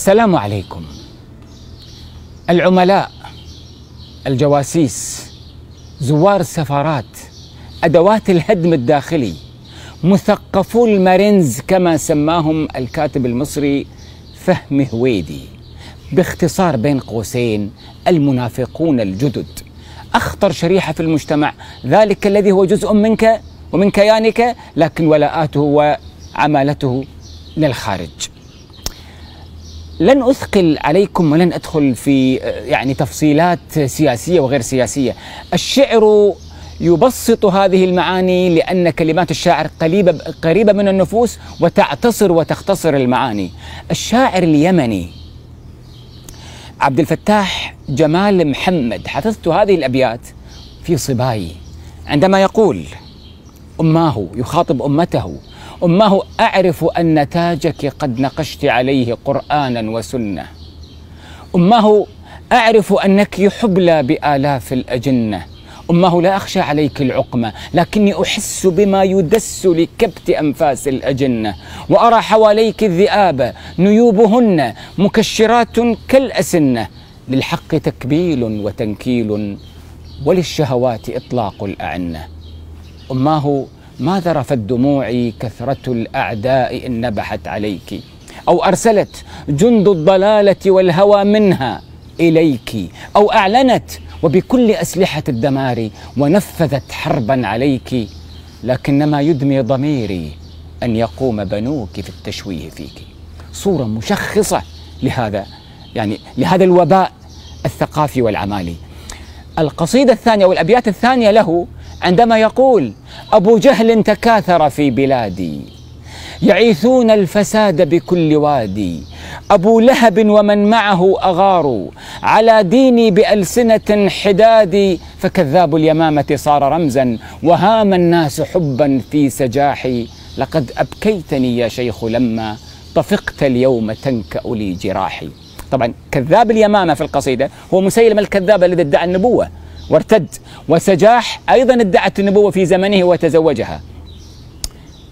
السلام عليكم. العملاء الجواسيس زوار السفارات أدوات الهدم الداخلي مثقفو المارينز كما سماهم الكاتب المصري فهمي هويدي باختصار بين قوسين المنافقون الجدد. أخطر شريحة في المجتمع ذلك الذي هو جزء منك ومن كيانك لكن ولاءاته وعمالته للخارج لن أثقل عليكم ولن أدخل في يعني تفصيلات سياسية وغير سياسية. الشعر يبسط هذه المعاني لأن كلمات الشاعر قريبه قريبة من النفوس وتعتصر وتختصر المعاني. الشاعر اليمني عبد الفتاح جمال محمد حفظت هذه الأبيات في صباي عندما يقول أماه يخاطب أمته اماه أعرف أن تاجك قد نقشت عليه قرانا وسنة. اماه أعرف أنك حبلى بآلاف الأجنة. اماه لا أخشى عليك العقمة لكني أحس بما يدس لكبت أنفاس الأجنة. وأرى حواليك الذئاب نيوبهن مكشرات كالأسنة. للحق تكبيل وتنكيل وللشهوات إطلاق الأعنة. اماه ما ذرفت دموعي كثرة الأعداء إن نبحت عليك؟ أو أرسلت جند الضلالة والهوى منها إليك؟ أو أعلنت وبكل أسلحة الدمار ونفذت حربا عليك؟ لكنما يدمي ضميري أن يقوم بنوك في التشويه فيك. صورة مشخصة لهذا يعني لهذا الوباء الثقافي والعمالي. القصيدة الثانية والأبيات الثانية له عندما يقول أبو جهل تكاثر في بلادي يعيثون الفساد بكل وادي. أبو لهب ومن معه أغاروا على ديني بألسنة حداد. فكذاب اليمامة صار رمزا وهام الناس حبا في سجاحي. لقد أبكيتني يا شيخ لما طفقت اليوم تنكأ لي جراحي. طبعا كذاب اليمامة في القصيدة هو مسيلم الكذاب الذي ادعى النبوة. وارتد. وسجاح أيضا ادعت النبوة في زمنه وتزوجها.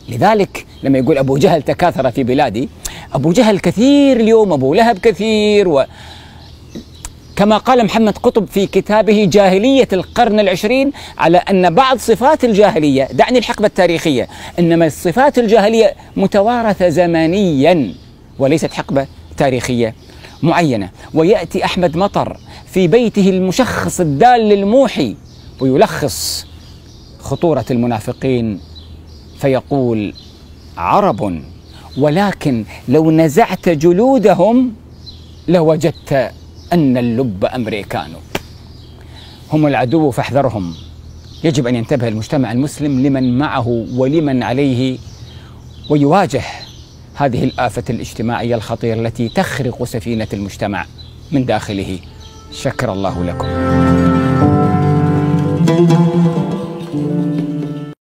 لذلك لما يقول أبو جهل تكاثر في بلادي أبو جهل كثير اليوم أبو لهب كثير و كما قال محمد قطب في كتابه جاهلية القرن العشرين على أن بعض صفات الجاهلية دعني الحقبة التاريخية إنما الصفات الجاهلية متوارثة زمنيا وليست حقبة تاريخية معينة. ويأتي أحمد مطر في بيته المشخص الدال للموحي ويلخص خطورة المنافقين فيقول عرب ولكن لو نزعت جلودهم لوجدت أن اللب أمريكان. هم العدو فاحذرهم. يجب أن ينتبه المجتمع المسلم لمن معه ولمن عليه ويواجه هذه الآفة الاجتماعية الخطيرة التي تخرق سفينة المجتمع من داخله. شكر الله لكم.